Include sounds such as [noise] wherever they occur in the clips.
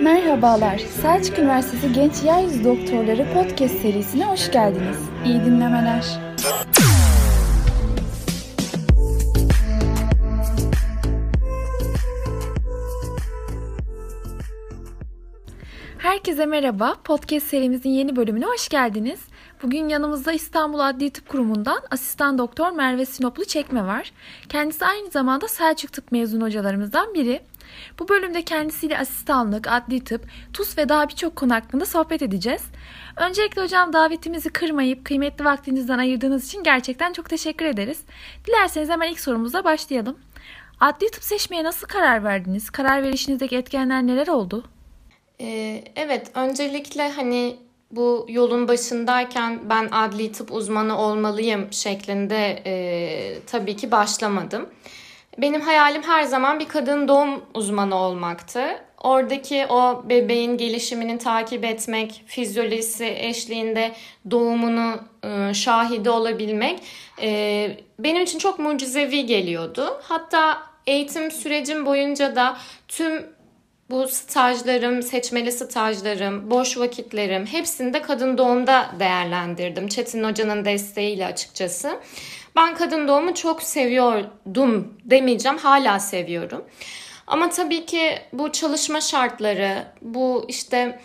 Merhabalar, Selçuk Üniversitesi Genç Yeryüzü Doktorları Podcast serisine hoş geldiniz. İyi dinlemeler. Herkese merhaba. Podcast serimizin yeni bölümüne hoş geldiniz. Bugün yanımızda İstanbul Adli Tıp Kurumu'ndan asistan doktor Merve Sinoplu Çekme var. Kendisi aynı zamanda Selçuk Tıp mezun hocalarımızdan biri. Bu bölümde kendisiyle asistanlık, adli tıp, TUS ve daha birçok konu hakkında sohbet edeceğiz. Öncelikle hocam davetimizi kırmayıp kıymetli vaktinizden ayırdığınız için gerçekten çok teşekkür ederiz. Dilerseniz hemen ilk sorumuza başlayalım. Adli tıp seçmeye nasıl karar verdiniz? Karar verişinizdeki etkenler neler oldu? Ee, evet, öncelikle hani bu yolun başındayken ben adli tıp uzmanı olmalıyım şeklinde e, tabii ki başlamadım. Benim hayalim her zaman bir kadın doğum uzmanı olmaktı. Oradaki o bebeğin gelişimini takip etmek, fizyolojisi eşliğinde doğumunu e, şahidi olabilmek e, benim için çok mucizevi geliyordu. Hatta eğitim sürecim boyunca da tüm bu stajlarım, seçmeli stajlarım, boş vakitlerim hepsini de kadın doğumda değerlendirdim. Çetin Hoca'nın desteğiyle açıkçası. Ben kadın doğumu çok seviyordum demeyeceğim, hala seviyorum. Ama tabii ki bu çalışma şartları, bu işte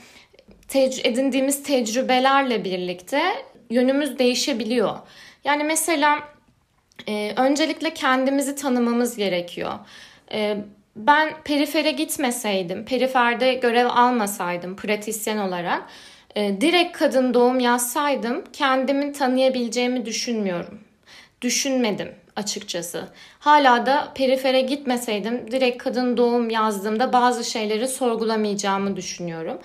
tec- edindiğimiz tecrübelerle birlikte yönümüz değişebiliyor. Yani mesela e, öncelikle kendimizi tanımamız gerekiyor. E, ben perifere gitmeseydim, periferde görev almasaydım pratisyen olarak, e, direkt kadın doğum yazsaydım kendimi tanıyabileceğimi düşünmüyorum. Düşünmedim açıkçası. Hala da perifere gitmeseydim direkt kadın doğum yazdığımda bazı şeyleri sorgulamayacağımı düşünüyorum.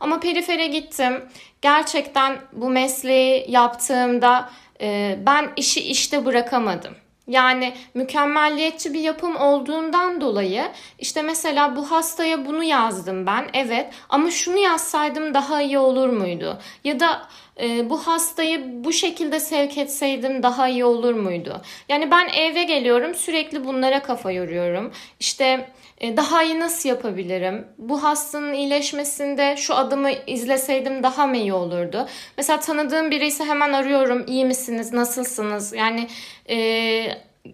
Ama perifere gittim. Gerçekten bu mesleği yaptığımda e, ben işi işte bırakamadım. Yani mükemmelliyetçi bir yapım olduğundan dolayı işte mesela bu hastaya bunu yazdım ben evet ama şunu yazsaydım daha iyi olur muydu? Ya da e, bu hastayı bu şekilde sevk etseydim daha iyi olur muydu? Yani ben eve geliyorum sürekli bunlara kafa yoruyorum. İşte e, daha iyi nasıl yapabilirim? Bu hastanın iyileşmesinde şu adımı izleseydim daha mı iyi olurdu? Mesela tanıdığım biri ise hemen arıyorum. İyi misiniz? Nasılsınız? Yani e,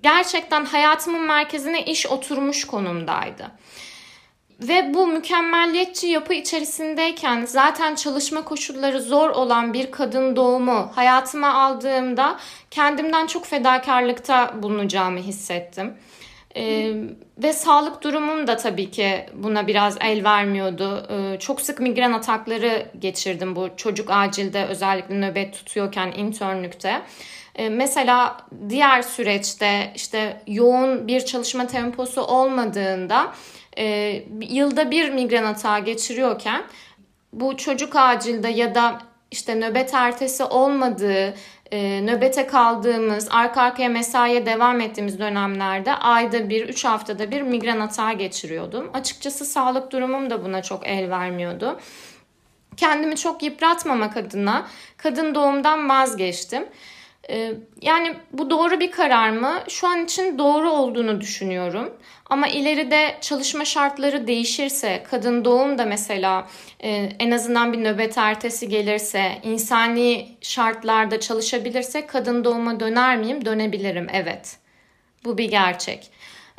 gerçekten hayatımın merkezine iş oturmuş konumdaydı. Ve bu mükemmelliyetçi yapı içerisindeyken zaten çalışma koşulları zor olan bir kadın doğumu hayatıma aldığımda kendimden çok fedakarlıkta bulunacağımı hissettim. Ee, ve sağlık durumum da tabii ki buna biraz el vermiyordu. Ee, çok sık migren atakları geçirdim bu çocuk acilde özellikle nöbet tutuyorken internlükte. Ee, mesela diğer süreçte işte yoğun bir çalışma temposu olmadığında e, yılda bir migren atağı geçiriyorken bu çocuk acilde ya da işte nöbet ertesi olmadığı, e, nöbete kaldığımız, arka arkaya mesaiye devam ettiğimiz dönemlerde ayda bir, üç haftada bir migren atağı geçiriyordum. Açıkçası sağlık durumum da buna çok el vermiyordu. Kendimi çok yıpratmamak adına kadın doğumdan vazgeçtim. Ee, yani bu doğru bir karar mı? Şu an için doğru olduğunu düşünüyorum. Ama ileride çalışma şartları değişirse, kadın doğum da mesela e, en azından bir nöbet ertesi gelirse, insani şartlarda çalışabilirse kadın doğuma döner miyim? Dönebilirim, evet. Bu bir gerçek.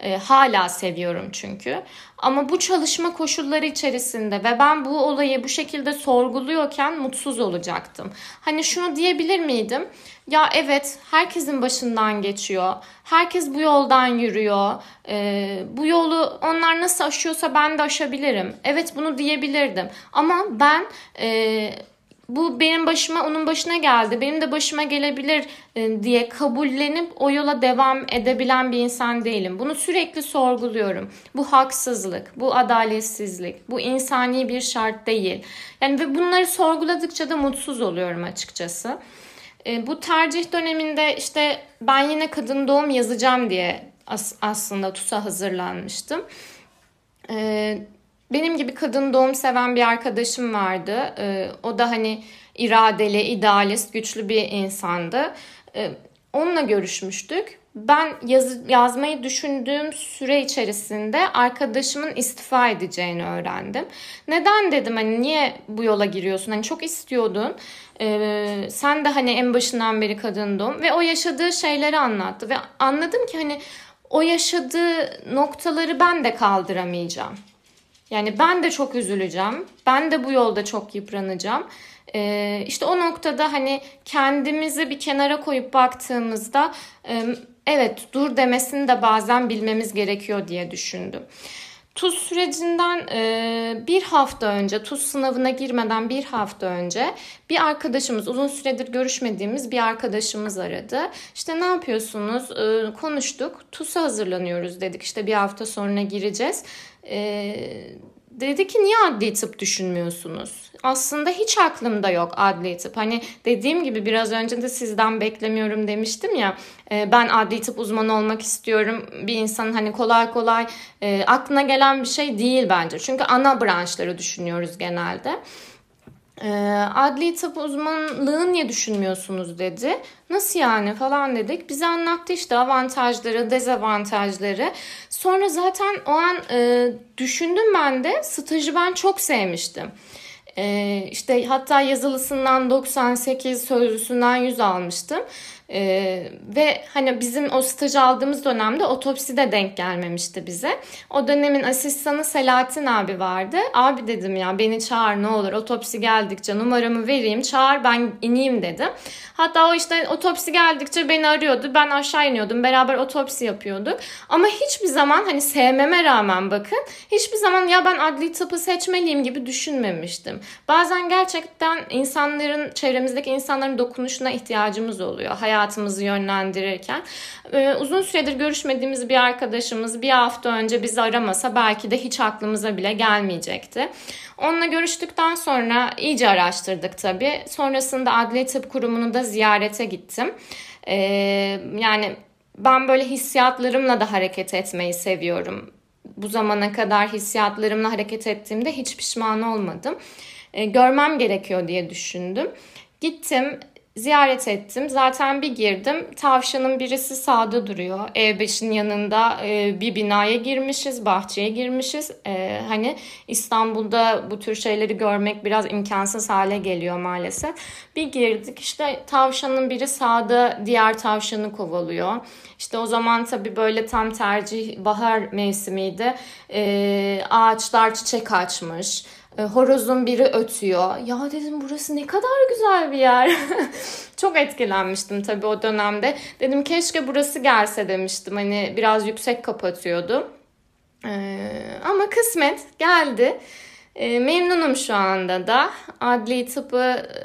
E, hala seviyorum çünkü. Ama bu çalışma koşulları içerisinde ve ben bu olayı bu şekilde sorguluyorken mutsuz olacaktım. Hani şunu diyebilir miydim? Ya evet herkesin başından geçiyor. Herkes bu yoldan yürüyor. E, bu yolu onlar nasıl aşıyorsa ben de aşabilirim. Evet bunu diyebilirdim. Ama ben... E, bu benim başıma onun başına geldi. Benim de başıma gelebilir e, diye kabullenip o yola devam edebilen bir insan değilim. Bunu sürekli sorguluyorum. Bu haksızlık, bu adaletsizlik, bu insani bir şart değil. Yani ve bunları sorguladıkça da mutsuz oluyorum açıkçası. E, bu tercih döneminde işte ben yine kadın doğum yazacağım diye as- aslında TUS'a hazırlanmıştım. E, benim gibi kadın doğum seven bir arkadaşım vardı. Ee, o da hani iradeli, idealist, güçlü bir insandı. E, onunla görüşmüştük. Ben yaz, yazmayı düşündüğüm süre içerisinde arkadaşımın istifa edeceğini öğrendim. Neden dedim hani niye bu yola giriyorsun? Hani çok istiyordun. Ee, sen de hani en başından beri kadındın ve o yaşadığı şeyleri anlattı ve anladım ki hani o yaşadığı noktaları ben de kaldıramayacağım. Yani ben de çok üzüleceğim. Ben de bu yolda çok yıpranacağım. Ee, işte o noktada hani kendimizi bir kenara koyup baktığımızda e, evet dur demesini de bazen bilmemiz gerekiyor diye düşündüm. TUS sürecinden e, bir hafta önce, TUS sınavına girmeden bir hafta önce bir arkadaşımız, uzun süredir görüşmediğimiz bir arkadaşımız aradı. İşte ne yapıyorsunuz? E, konuştuk. TUS'a hazırlanıyoruz dedik. İşte bir hafta sonra gireceğiz. E, dedi ki niye adli tıp düşünmüyorsunuz? Aslında hiç aklımda yok adli tıp. Hani dediğim gibi biraz önce de sizden beklemiyorum demiştim ya. E, ben adli tıp uzmanı olmak istiyorum. Bir insanın hani kolay kolay e, aklına gelen bir şey değil bence. Çünkü ana branşları düşünüyoruz genelde. E, adli tıp uzmanlığı niye düşünmüyorsunuz dedi. Nasıl yani falan dedik. Bize anlattı işte avantajları, dezavantajları. Sonra zaten o an e, düşündüm ben de stajı ben çok sevmiştim. E, işte hatta yazılısından 98, sözlüsünden 100 almıştım. Ee, ve hani bizim o staj aldığımız dönemde otopsi de denk gelmemişti bize. O dönemin asistanı Selahattin abi vardı. Abi dedim ya beni çağır ne olur otopsi geldikçe numaramı vereyim çağır ben ineyim dedim. Hatta o işte otopsi geldikçe beni arıyordu. Ben aşağı iniyordum. Beraber otopsi yapıyorduk. Ama hiçbir zaman hani sevmeme rağmen bakın hiçbir zaman ya ben adli tıpı seçmeliyim gibi düşünmemiştim. Bazen gerçekten insanların çevremizdeki insanların dokunuşuna ihtiyacımız oluyor. Hayat hayatımızı yönlendirirken. Ee, uzun süredir görüşmediğimiz bir arkadaşımız bir hafta önce bizi aramasa belki de hiç aklımıza bile gelmeyecekti. Onunla görüştükten sonra iyice araştırdık tabii. Sonrasında Adli Tıp Kurumu'nu da ziyarete gittim. Ee, yani ben böyle hissiyatlarımla da hareket etmeyi seviyorum. Bu zamana kadar hissiyatlarımla hareket ettiğimde hiç pişman olmadım. Ee, görmem gerekiyor diye düşündüm. Gittim ziyaret ettim. Zaten bir girdim. Tavşanın birisi sağda duruyor. E5'in yanında e, bir binaya girmişiz, bahçeye girmişiz. E, hani İstanbul'da bu tür şeyleri görmek biraz imkansız hale geliyor maalesef. Bir girdik işte tavşanın biri sağda diğer tavşanı kovalıyor. İşte o zaman tabii böyle tam tercih bahar mevsimiydi. E, ağaçlar çiçek açmış. E, horozun biri ötüyor. Ya dedim burası ne kadar güzel bir yer. [laughs] Çok etkilenmiştim tabii o dönemde. Dedim keşke burası gelse demiştim. Hani biraz yüksek kapatıyordu. Ee, ama kısmet geldi. Ee, memnunum şu anda da. Adli tıpı e,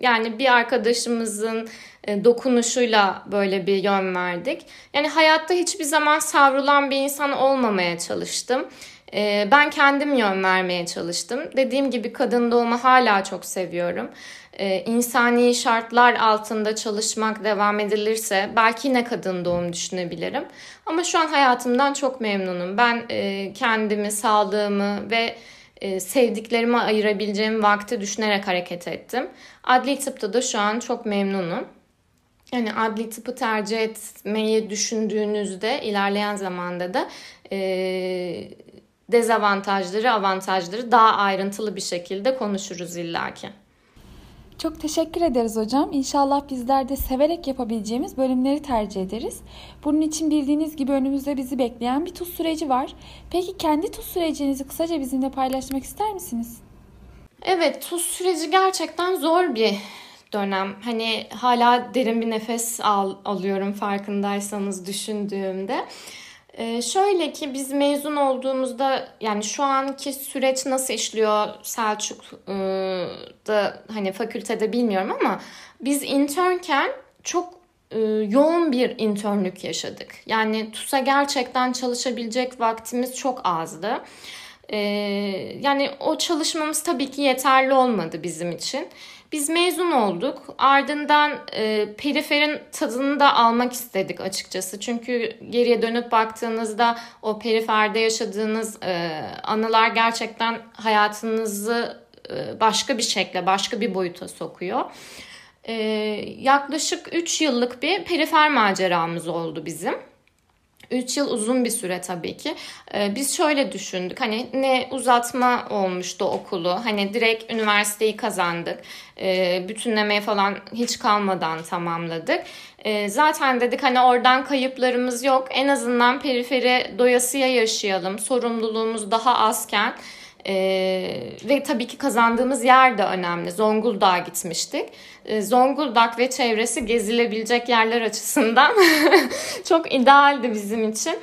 yani bir arkadaşımızın e, dokunuşuyla böyle bir yön verdik. Yani hayatta hiçbir zaman savrulan bir insan olmamaya çalıştım. Ee, ben kendim yön vermeye çalıştım. Dediğim gibi kadın doğumu hala çok seviyorum. Ee, insani şartlar altında çalışmak devam edilirse belki yine kadın doğum düşünebilirim. Ama şu an hayatımdan çok memnunum. Ben e, kendimi, sağlığımı ve e, sevdiklerime ayırabileceğim vakti düşünerek hareket ettim. Adli tıpta da şu an çok memnunum. Yani adli tıpı tercih etmeyi düşündüğünüzde ilerleyen zamanda da e, dezavantajları, avantajları daha ayrıntılı bir şekilde konuşuruz illaki. Çok teşekkür ederiz hocam. İnşallah bizler de severek yapabileceğimiz bölümleri tercih ederiz. Bunun için bildiğiniz gibi önümüzde bizi bekleyen bir tuz süreci var. Peki kendi tuz sürecinizi kısaca bizimle paylaşmak ister misiniz? Evet, tuz süreci gerçekten zor bir dönem. Hani hala derin bir nefes al, alıyorum farkındaysanız düşündüğümde. Ee, şöyle ki biz mezun olduğumuzda yani şu anki süreç nasıl işliyor Selçuk'da hani fakültede bilmiyorum ama biz internken çok e, yoğun bir internlük yaşadık. Yani TUS'a gerçekten çalışabilecek vaktimiz çok azdı. E, yani o çalışmamız tabii ki yeterli olmadı bizim için. Biz mezun olduk. Ardından e, periferin tadını da almak istedik açıkçası. Çünkü geriye dönüp baktığınızda o periferde yaşadığınız e, anılar gerçekten hayatınızı e, başka bir şekle, başka bir boyuta sokuyor. E, yaklaşık 3 yıllık bir perifer maceramız oldu bizim. 3 yıl uzun bir süre tabii ki. Ee, biz şöyle düşündük. Hani ne uzatma olmuştu okulu. Hani direkt üniversiteyi kazandık. Ee, bütünlemeye falan hiç kalmadan tamamladık. Ee, zaten dedik hani oradan kayıplarımız yok. En azından periferi doyasıya yaşayalım. Sorumluluğumuz daha azken ee, ve tabii ki kazandığımız yer de önemli. Zonguldak'a gitmiştik. Ee, Zonguldak ve çevresi gezilebilecek yerler açısından [laughs] çok idealdi bizim için.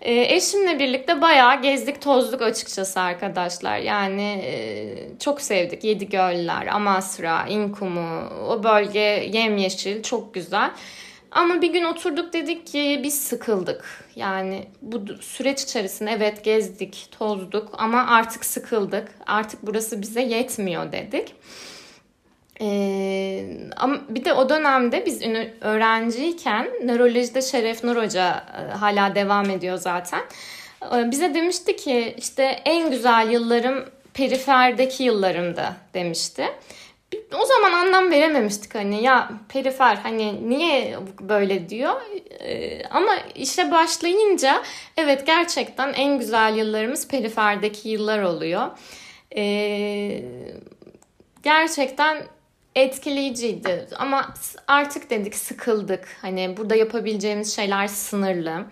Ee, eşimle birlikte bayağı gezdik tozduk açıkçası arkadaşlar. Yani e, çok sevdik. Yedi Göller, Amasra, İnkumu, o bölge yemyeşil, çok güzel. Ama bir gün oturduk dedik ki biz sıkıldık. Yani bu süreç içerisinde evet gezdik, tozduk ama artık sıkıldık. Artık burası bize yetmiyor dedik. Ee, ama bir de o dönemde biz öğrenciyken nörolojide Şeref Nur Hoca e, hala devam ediyor zaten. Ee, bize demişti ki işte en güzel yıllarım periferdeki yıllarımda demişti o zaman anlam verememiştik hani ya perifer hani niye böyle? diyor. Ee, ama işe başlayınca evet gerçekten en güzel yıllarımız periferdeki yıllar oluyor. Ee, gerçekten etkileyiciydi ama artık dedik sıkıldık. Hani burada yapabileceğimiz şeyler sınırlı.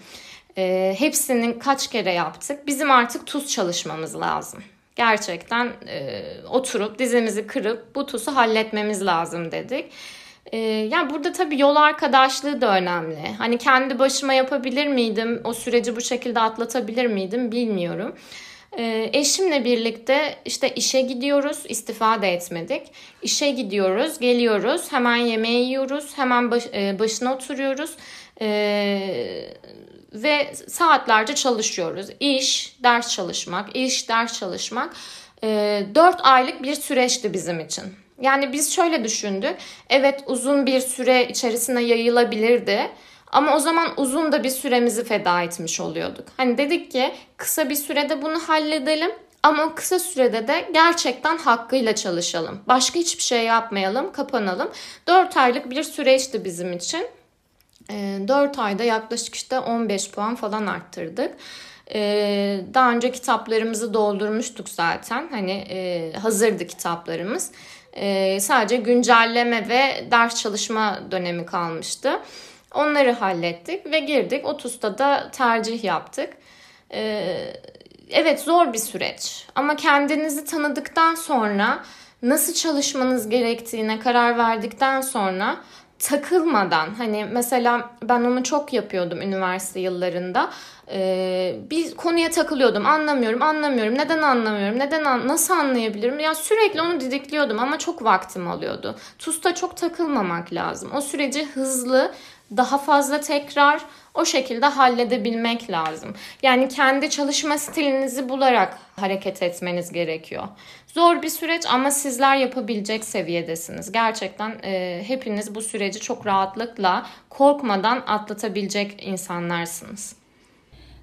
Ee, hepsinin kaç kere yaptık? Bizim artık tuz çalışmamız lazım gerçekten e, oturup dizimizi kırıp bu TUS'u halletmemiz lazım dedik. E, yani burada tabii yol arkadaşlığı da önemli. Hani kendi başıma yapabilir miydim? O süreci bu şekilde atlatabilir miydim? Bilmiyorum. E, eşimle birlikte işte işe gidiyoruz, istifa da etmedik. İşe gidiyoruz, geliyoruz, hemen yemeği yiyoruz, hemen baş, e, başına oturuyoruz. E, ve saatlerce çalışıyoruz. İş, ders çalışmak, iş, ders çalışmak. E, 4 aylık bir süreçti bizim için. Yani biz şöyle düşündük. Evet uzun bir süre içerisine yayılabilirdi. Ama o zaman uzun da bir süremizi feda etmiş oluyorduk. Hani dedik ki kısa bir sürede bunu halledelim. Ama o kısa sürede de gerçekten hakkıyla çalışalım. Başka hiçbir şey yapmayalım, kapanalım. 4 aylık bir süreçti bizim için. 4 ee, ayda yaklaşık işte 15 puan falan arttırdık. Ee, daha önce kitaplarımızı doldurmuştuk zaten. Hani e, hazırdı kitaplarımız. Ee, sadece güncelleme ve ders çalışma dönemi kalmıştı. Onları hallettik ve girdik. 30'da da tercih yaptık. Evet zor bir süreç ama kendinizi tanıdıktan sonra nasıl çalışmanız gerektiğine karar verdikten sonra takılmadan hani mesela ben onu çok yapıyordum üniversite yıllarında. Ee, bir konuya takılıyordum anlamıyorum anlamıyorum. Neden anlamıyorum neden an nasıl anlayabilirim? Ya sürekli onu didikliyordum ama çok vaktim alıyordu. TUS'ta çok takılmamak lazım. O süreci hızlı daha fazla tekrar o şekilde halledebilmek lazım. Yani kendi çalışma stilinizi bularak hareket etmeniz gerekiyor. Zor bir süreç ama sizler yapabilecek seviyedesiniz. Gerçekten e, hepiniz bu süreci çok rahatlıkla korkmadan atlatabilecek insanlarsınız.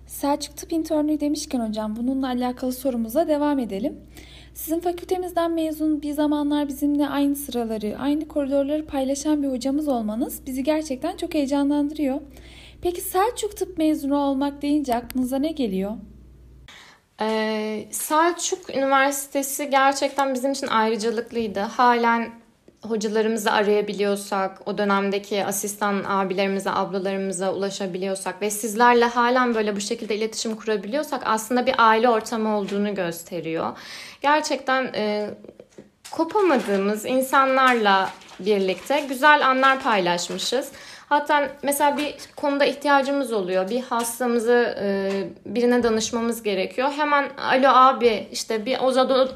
Selçuk Tıp İnternü demişken hocam bununla alakalı sorumuza devam edelim. Sizin fakültemizden mezun bir zamanlar bizimle aynı sıraları, aynı koridorları paylaşan bir hocamız olmanız bizi gerçekten çok heyecanlandırıyor. Peki Selçuk Tıp mezunu olmak deyince aklınıza ne geliyor? Ee, Selçuk Üniversitesi gerçekten bizim için ayrıcalıklıydı. Halen hocalarımızı arayabiliyorsak, o dönemdeki asistan abilerimize, ablalarımıza ulaşabiliyorsak ve sizlerle halen böyle bu şekilde iletişim kurabiliyorsak aslında bir aile ortamı olduğunu gösteriyor. Gerçekten e, kopamadığımız insanlarla birlikte güzel anlar paylaşmışız. Hatta mesela bir konuda ihtiyacımız oluyor. Bir hastamızı e, birine danışmamız gerekiyor. Hemen alo abi işte bir o,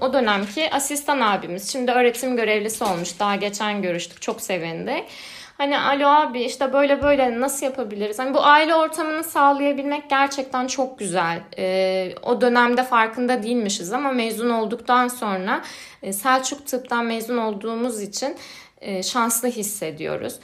o dönemki asistan abimiz. Şimdi öğretim görevlisi olmuş. Daha geçen görüştük. Çok sevindik. Hani alo abi işte böyle böyle nasıl yapabiliriz? Hani bu aile ortamını sağlayabilmek gerçekten çok güzel. Ee, o dönemde farkında değilmişiz ama mezun olduktan sonra e, Selçuk Tıp'tan mezun olduğumuz için e, şanslı hissediyoruz.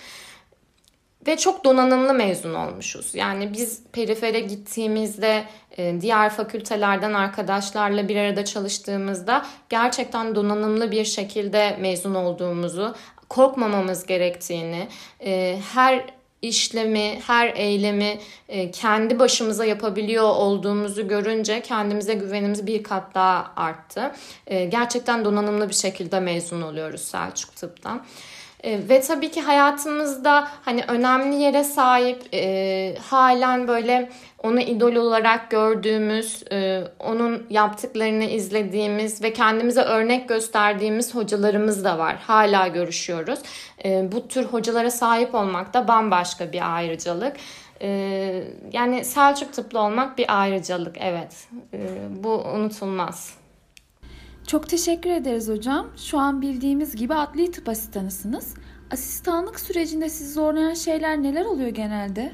Ve çok donanımlı mezun olmuşuz. Yani biz perifere gittiğimizde e, diğer fakültelerden arkadaşlarla bir arada çalıştığımızda gerçekten donanımlı bir şekilde mezun olduğumuzu, korkmamamız gerektiğini, e, her işlemi, her eylemi e, kendi başımıza yapabiliyor olduğumuzu görünce kendimize güvenimiz bir kat daha arttı. Gerçekten donanımlı bir şekilde mezun oluyoruz Selçuk Tıp'tan. E, ve tabii ki hayatımızda hani önemli yere sahip e, halen böyle onu idol olarak gördüğümüz, e, onun yaptıklarını izlediğimiz ve kendimize örnek gösterdiğimiz hocalarımız da var. Hala görüşüyoruz. E, bu tür hocalara sahip olmak da bambaşka bir ayrıcalık. E, yani Selçuk tıplı olmak bir ayrıcalık evet. E, bu unutulmaz. Çok teşekkür ederiz hocam. Şu an bildiğimiz gibi adli tıp asistanısınız. Asistanlık sürecinde sizi zorlayan şeyler neler oluyor genelde?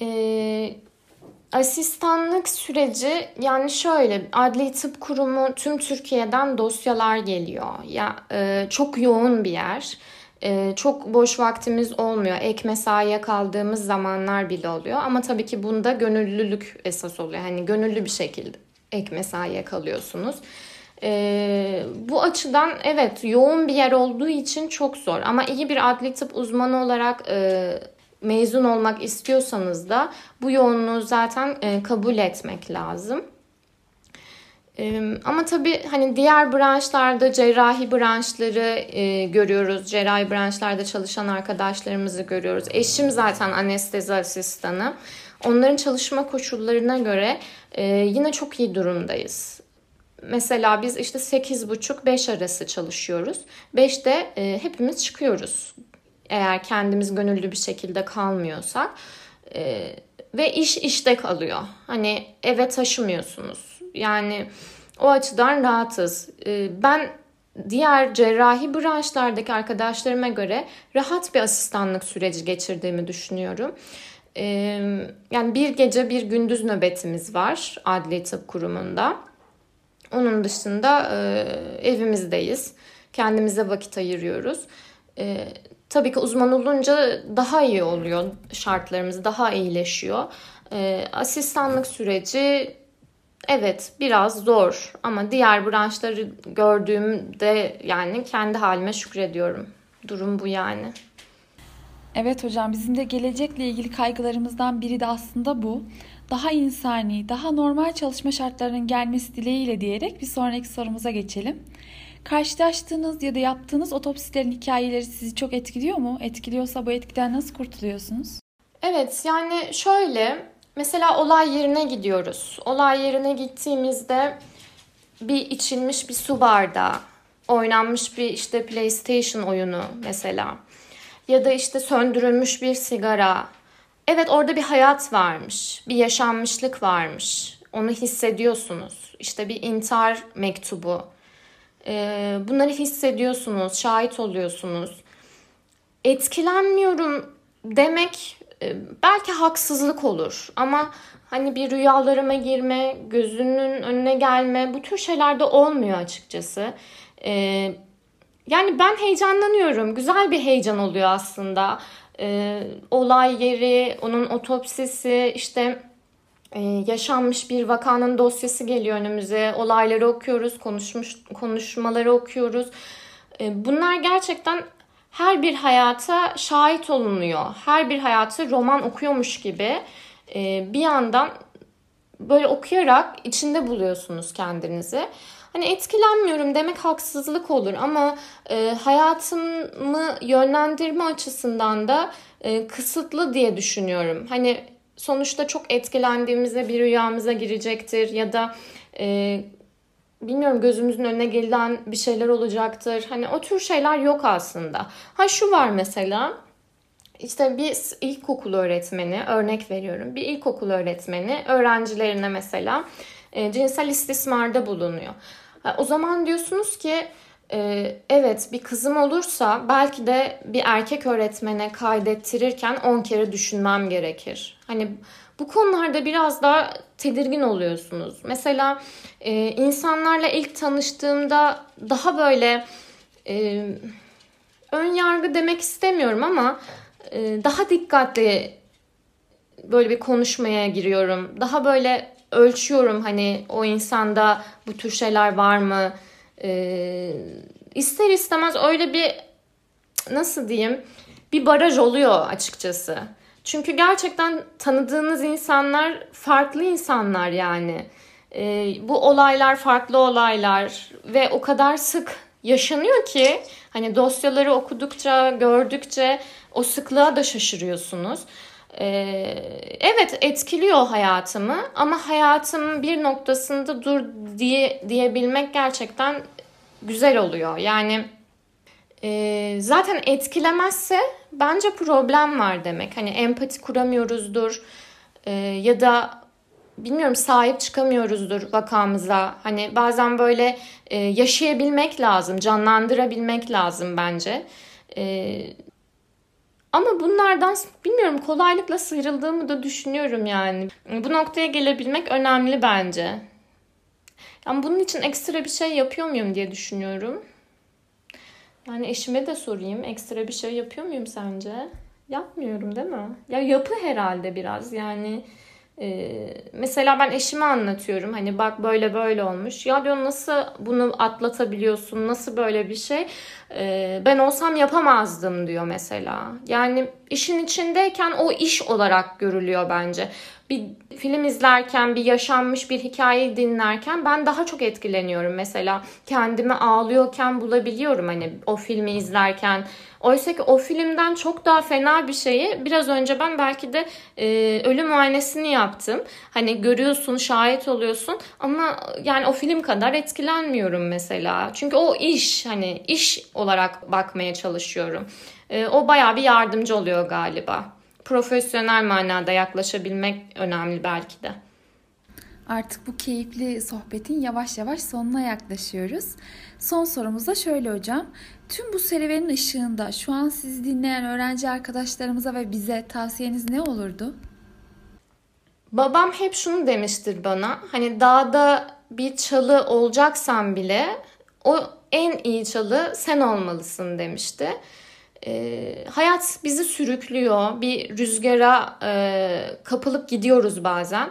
Ee, asistanlık süreci yani şöyle adli tıp kurumu tüm Türkiye'den dosyalar geliyor. Ya e, çok yoğun bir yer. E, çok boş vaktimiz olmuyor. Ek mesaiye kaldığımız zamanlar bile oluyor. Ama tabii ki bunda gönüllülük esas oluyor. Hani gönüllü bir şekilde ek mesaiye kalıyorsunuz. E, bu açıdan evet yoğun bir yer olduğu için çok zor. Ama iyi bir adli tıp uzmanı olarak e, mezun olmak istiyorsanız da bu yoğunluğu zaten e, kabul etmek lazım. E, ama tabii hani diğer branşlarda cerrahi branşları e, görüyoruz. Cerrahi branşlarda çalışan arkadaşlarımızı görüyoruz. Eşim zaten anestezi asistanı. Onların çalışma koşullarına göre e, yine çok iyi durumdayız mesela biz işte 8.30-5 arası çalışıyoruz. 5'te e, hepimiz çıkıyoruz. Eğer kendimiz gönüllü bir şekilde kalmıyorsak. E, ve iş işte kalıyor. Hani eve taşımıyorsunuz. Yani o açıdan rahatız. E, ben diğer cerrahi branşlardaki arkadaşlarıma göre rahat bir asistanlık süreci geçirdiğimi düşünüyorum. E, yani bir gece bir gündüz nöbetimiz var adli tıp kurumunda. Onun dışında e, evimizdeyiz. Kendimize vakit ayırıyoruz. E, tabii ki uzman olunca daha iyi oluyor şartlarımız, daha iyileşiyor. E, asistanlık süreci evet biraz zor ama diğer branşları gördüğümde yani kendi halime şükrediyorum. Durum bu yani. Evet hocam bizim de gelecekle ilgili kaygılarımızdan biri de aslında bu daha insani, daha normal çalışma şartlarının gelmesi dileğiyle diyerek bir sonraki sorumuza geçelim. Karşılaştığınız ya da yaptığınız otopsilerin hikayeleri sizi çok etkiliyor mu? Etkiliyorsa bu etkiden nasıl kurtuluyorsunuz? Evet yani şöyle mesela olay yerine gidiyoruz. Olay yerine gittiğimizde bir içilmiş bir su bardağı, oynanmış bir işte PlayStation oyunu mesela ya da işte söndürülmüş bir sigara Evet orada bir hayat varmış, bir yaşanmışlık varmış. Onu hissediyorsunuz. İşte bir intihar mektubu. Ee, bunları hissediyorsunuz, şahit oluyorsunuz. Etkilenmiyorum demek e, belki haksızlık olur ama hani bir rüyalarıma girme, gözünün önüne gelme bu tür şeyler de olmuyor açıkçası. Ee, yani ben heyecanlanıyorum. Güzel bir heyecan oluyor aslında e, olay yeri, onun otopsisi, işte e, yaşanmış bir vakanın dosyası geliyor önümüze. Olayları okuyoruz, konuşmuş konuşmaları okuyoruz. E, bunlar gerçekten her bir hayata şahit olunuyor. Her bir hayatı roman okuyormuş gibi e, bir yandan böyle okuyarak içinde buluyorsunuz kendinizi. Hani etkilenmiyorum demek haksızlık olur ama e, hayatımı yönlendirme açısından da e, kısıtlı diye düşünüyorum. Hani sonuçta çok etkilendiğimizde bir rüyamıza girecektir ya da e, bilmiyorum gözümüzün önüne gelen bir şeyler olacaktır. Hani o tür şeyler yok aslında. Ha şu var mesela işte bir ilkokul öğretmeni örnek veriyorum. Bir ilkokul öğretmeni öğrencilerine mesela e, cinsel istismarda bulunuyor. O zaman diyorsunuz ki e, evet bir kızım olursa belki de bir erkek öğretmene kaydettirirken 10 kere düşünmem gerekir. Hani bu konularda biraz daha tedirgin oluyorsunuz. Mesela e, insanlarla ilk tanıştığımda daha böyle e, ön yargı demek istemiyorum ama daha dikkatli böyle bir konuşmaya giriyorum. Daha böyle ölçüyorum hani o insanda bu tür şeyler var mı? E, ister istemez öyle bir nasıl diyeyim bir baraj oluyor açıkçası. Çünkü gerçekten tanıdığınız insanlar farklı insanlar yani. E, bu olaylar farklı olaylar ve o kadar sık yaşanıyor ki hani dosyaları okudukça, gördükçe o sıklığa da şaşırıyorsunuz. Ee, evet etkiliyor hayatımı ama hayatımın bir noktasında dur diye diyebilmek gerçekten güzel oluyor. Yani e, zaten etkilemezse bence problem var demek. Hani empati kuramıyoruzdur e, ya da bilmiyorum sahip çıkamıyoruzdur vakamıza. Hani bazen böyle e, yaşayabilmek lazım, canlandırabilmek lazım bence. E, ama bunlardan bilmiyorum kolaylıkla sıyrıldığımı da düşünüyorum yani. Bu noktaya gelebilmek önemli bence. Yani bunun için ekstra bir şey yapıyor muyum diye düşünüyorum. Yani eşime de sorayım. Ekstra bir şey yapıyor muyum sence? Yapmıyorum değil mi? Ya yapı herhalde biraz yani. Ee, mesela ben eşime anlatıyorum hani bak böyle böyle olmuş. Ya diyor nasıl bunu atlatabiliyorsun nasıl böyle bir şey? Ee, ben olsam yapamazdım diyor mesela. Yani işin içindeyken o iş olarak görülüyor bence bir film izlerken bir yaşanmış bir hikayeyi dinlerken ben daha çok etkileniyorum mesela kendimi ağlıyorken bulabiliyorum hani o filmi izlerken Oysa ki o filmden çok daha fena bir şeyi biraz önce ben belki de e, ölüm muayenesini yaptım. Hani görüyorsun, şahit oluyorsun ama yani o film kadar etkilenmiyorum mesela. Çünkü o iş hani iş olarak bakmaya çalışıyorum. E, o baya bir yardımcı oluyor galiba. Profesyonel manada yaklaşabilmek önemli belki de. Artık bu keyifli sohbetin yavaş yavaş sonuna yaklaşıyoruz. Son sorumuz da şöyle hocam. Tüm bu serüvenin ışığında şu an sizi dinleyen öğrenci arkadaşlarımıza ve bize tavsiyeniz ne olurdu? Babam hep şunu demiştir bana. Hani dağda bir çalı olacaksan bile o en iyi çalı sen olmalısın demişti. E, hayat bizi sürüklüyor. Bir rüzgara e, kapılıp gidiyoruz bazen.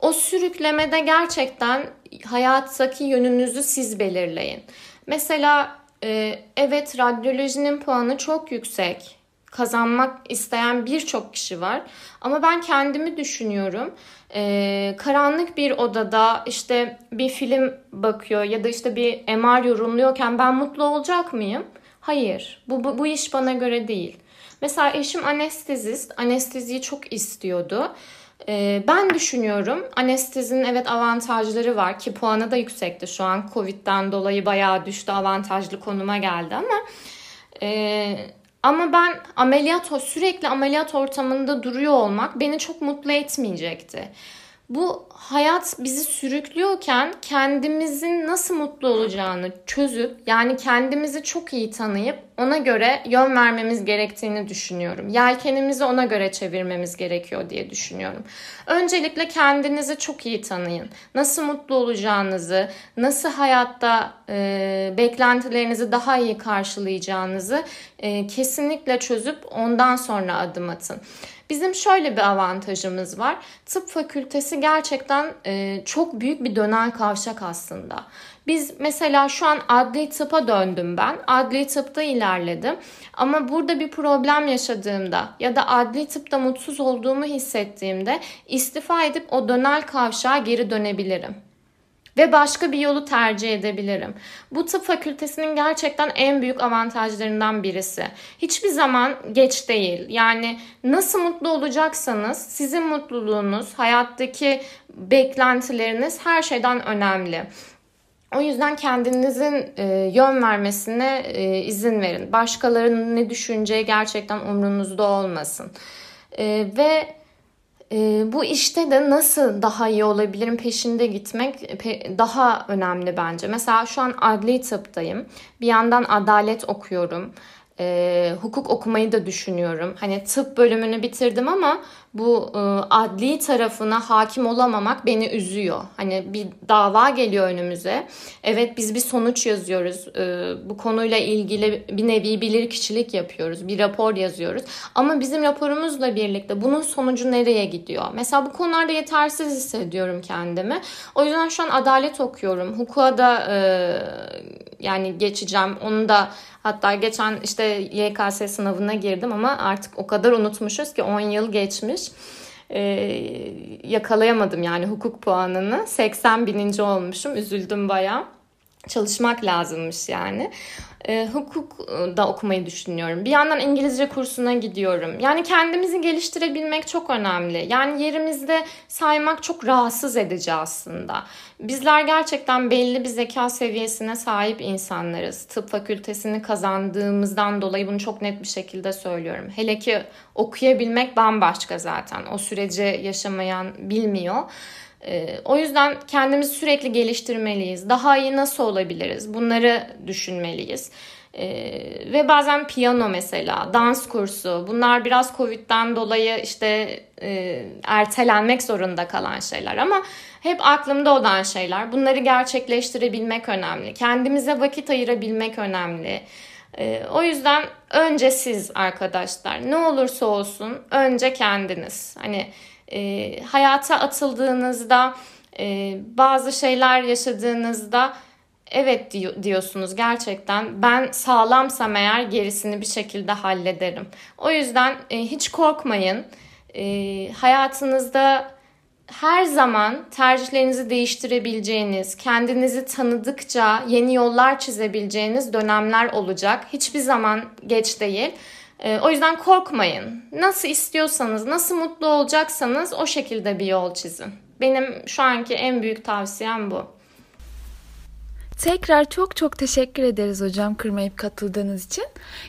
O sürüklemede gerçekten hayattaki yönünüzü siz belirleyin. Mesela e, evet radyolojinin puanı çok yüksek. Kazanmak isteyen birçok kişi var. Ama ben kendimi düşünüyorum. Ee, karanlık bir odada işte bir film bakıyor ya da işte bir MR yorumluyorken ben mutlu olacak mıyım? Hayır. Bu, bu, bu iş bana göre değil. Mesela eşim anestezist. Anesteziyi çok istiyordu. Ee, ben düşünüyorum anestezinin evet avantajları var ki puanı da yüksekti şu an Covid'den dolayı bayağı düştü avantajlı konuma geldi ama e, ama ben ameliyat sürekli ameliyat ortamında duruyor olmak beni çok mutlu etmeyecekti bu hayat bizi sürüklüyorken kendimizin nasıl mutlu olacağını çözüp yani kendimizi çok iyi tanıyıp ona göre yön vermemiz gerektiğini düşünüyorum. Yelkenimizi ona göre çevirmemiz gerekiyor diye düşünüyorum. Öncelikle kendinizi çok iyi tanıyın. Nasıl mutlu olacağınızı, nasıl hayatta e, beklentilerinizi daha iyi karşılayacağınızı e, kesinlikle çözüp ondan sonra adım atın. Bizim şöyle bir avantajımız var. Tıp fakültesi gerçekten e, çok büyük bir dönen kavşak aslında. Biz mesela şu an adli tıpa döndüm ben. Adli tıpta ilerledim. Ama burada bir problem yaşadığımda ya da adli tıpta mutsuz olduğumu hissettiğimde istifa edip o dönel kavşağa geri dönebilirim ve başka bir yolu tercih edebilirim. Bu tıp fakültesinin gerçekten en büyük avantajlarından birisi. Hiçbir zaman geç değil. Yani nasıl mutlu olacaksanız sizin mutluluğunuz, hayattaki beklentileriniz her şeyden önemli. O yüzden kendinizin e, yön vermesine e, izin verin. Başkalarının ne düşüneceği gerçekten umrunuzda olmasın. E, ve e, bu işte de nasıl daha iyi olabilirim peşinde gitmek daha önemli bence. Mesela şu an adli tıptayım. Bir yandan adalet okuyorum. E, hukuk okumayı da düşünüyorum. Hani tıp bölümünü bitirdim ama bu e, adli tarafına hakim olamamak beni üzüyor. Hani bir dava geliyor önümüze. Evet biz bir sonuç yazıyoruz. E, bu konuyla ilgili bir nevi bilir kişilik yapıyoruz. Bir rapor yazıyoruz. Ama bizim raporumuzla birlikte bunun sonucu nereye gidiyor? Mesela bu konularda yetersiz hissediyorum kendimi. O yüzden şu an adalet okuyorum. Hukuka da e, yani geçeceğim. Onu da hatta geçen işte YKS sınavına girdim ama artık o kadar unutmuşuz ki 10 yıl geçmiş. Ee, yakalayamadım yani hukuk puanını. 80 bininci olmuşum. Üzüldüm bayağı. Çalışmak lazımmış yani e, hukuk da okumayı düşünüyorum. Bir yandan İngilizce kursuna gidiyorum. Yani kendimizi geliştirebilmek çok önemli. Yani yerimizde saymak çok rahatsız edici aslında. Bizler gerçekten belli bir zeka seviyesine sahip insanlarız. Tıp fakültesini kazandığımızdan dolayı bunu çok net bir şekilde söylüyorum. Hele ki okuyabilmek bambaşka zaten. O süreci yaşamayan bilmiyor. Ee, o yüzden kendimizi sürekli geliştirmeliyiz. Daha iyi nasıl olabiliriz? Bunları düşünmeliyiz. Ee, ve bazen piyano mesela, dans kursu bunlar biraz Covid'den dolayı işte e, ertelenmek zorunda kalan şeyler ama hep aklımda olan şeyler. Bunları gerçekleştirebilmek önemli. Kendimize vakit ayırabilmek önemli. Ee, o yüzden önce siz arkadaşlar ne olursa olsun önce kendiniz. Hani e, hayata atıldığınızda e, bazı şeyler yaşadığınızda evet diyorsunuz gerçekten ben sağlamsam eğer gerisini bir şekilde hallederim. O yüzden e, hiç korkmayın. E, hayatınızda her zaman tercihlerinizi değiştirebileceğiniz, kendinizi tanıdıkça yeni yollar çizebileceğiniz dönemler olacak. Hiçbir zaman geç değil. Ee, o yüzden korkmayın. Nasıl istiyorsanız, nasıl mutlu olacaksanız o şekilde bir yol çizin. Benim şu anki en büyük tavsiyem bu. Tekrar çok çok teşekkür ederiz hocam kırmayıp katıldığınız için.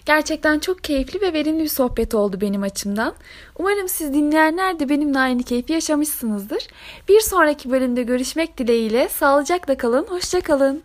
Gerçekten çok keyifli ve verimli bir sohbet oldu benim açımdan. Umarım siz dinleyenler de benimle aynı keyfi yaşamışsınızdır. Bir sonraki bölümde görüşmek dileğiyle sağlıcakla kalın, hoşça kalın.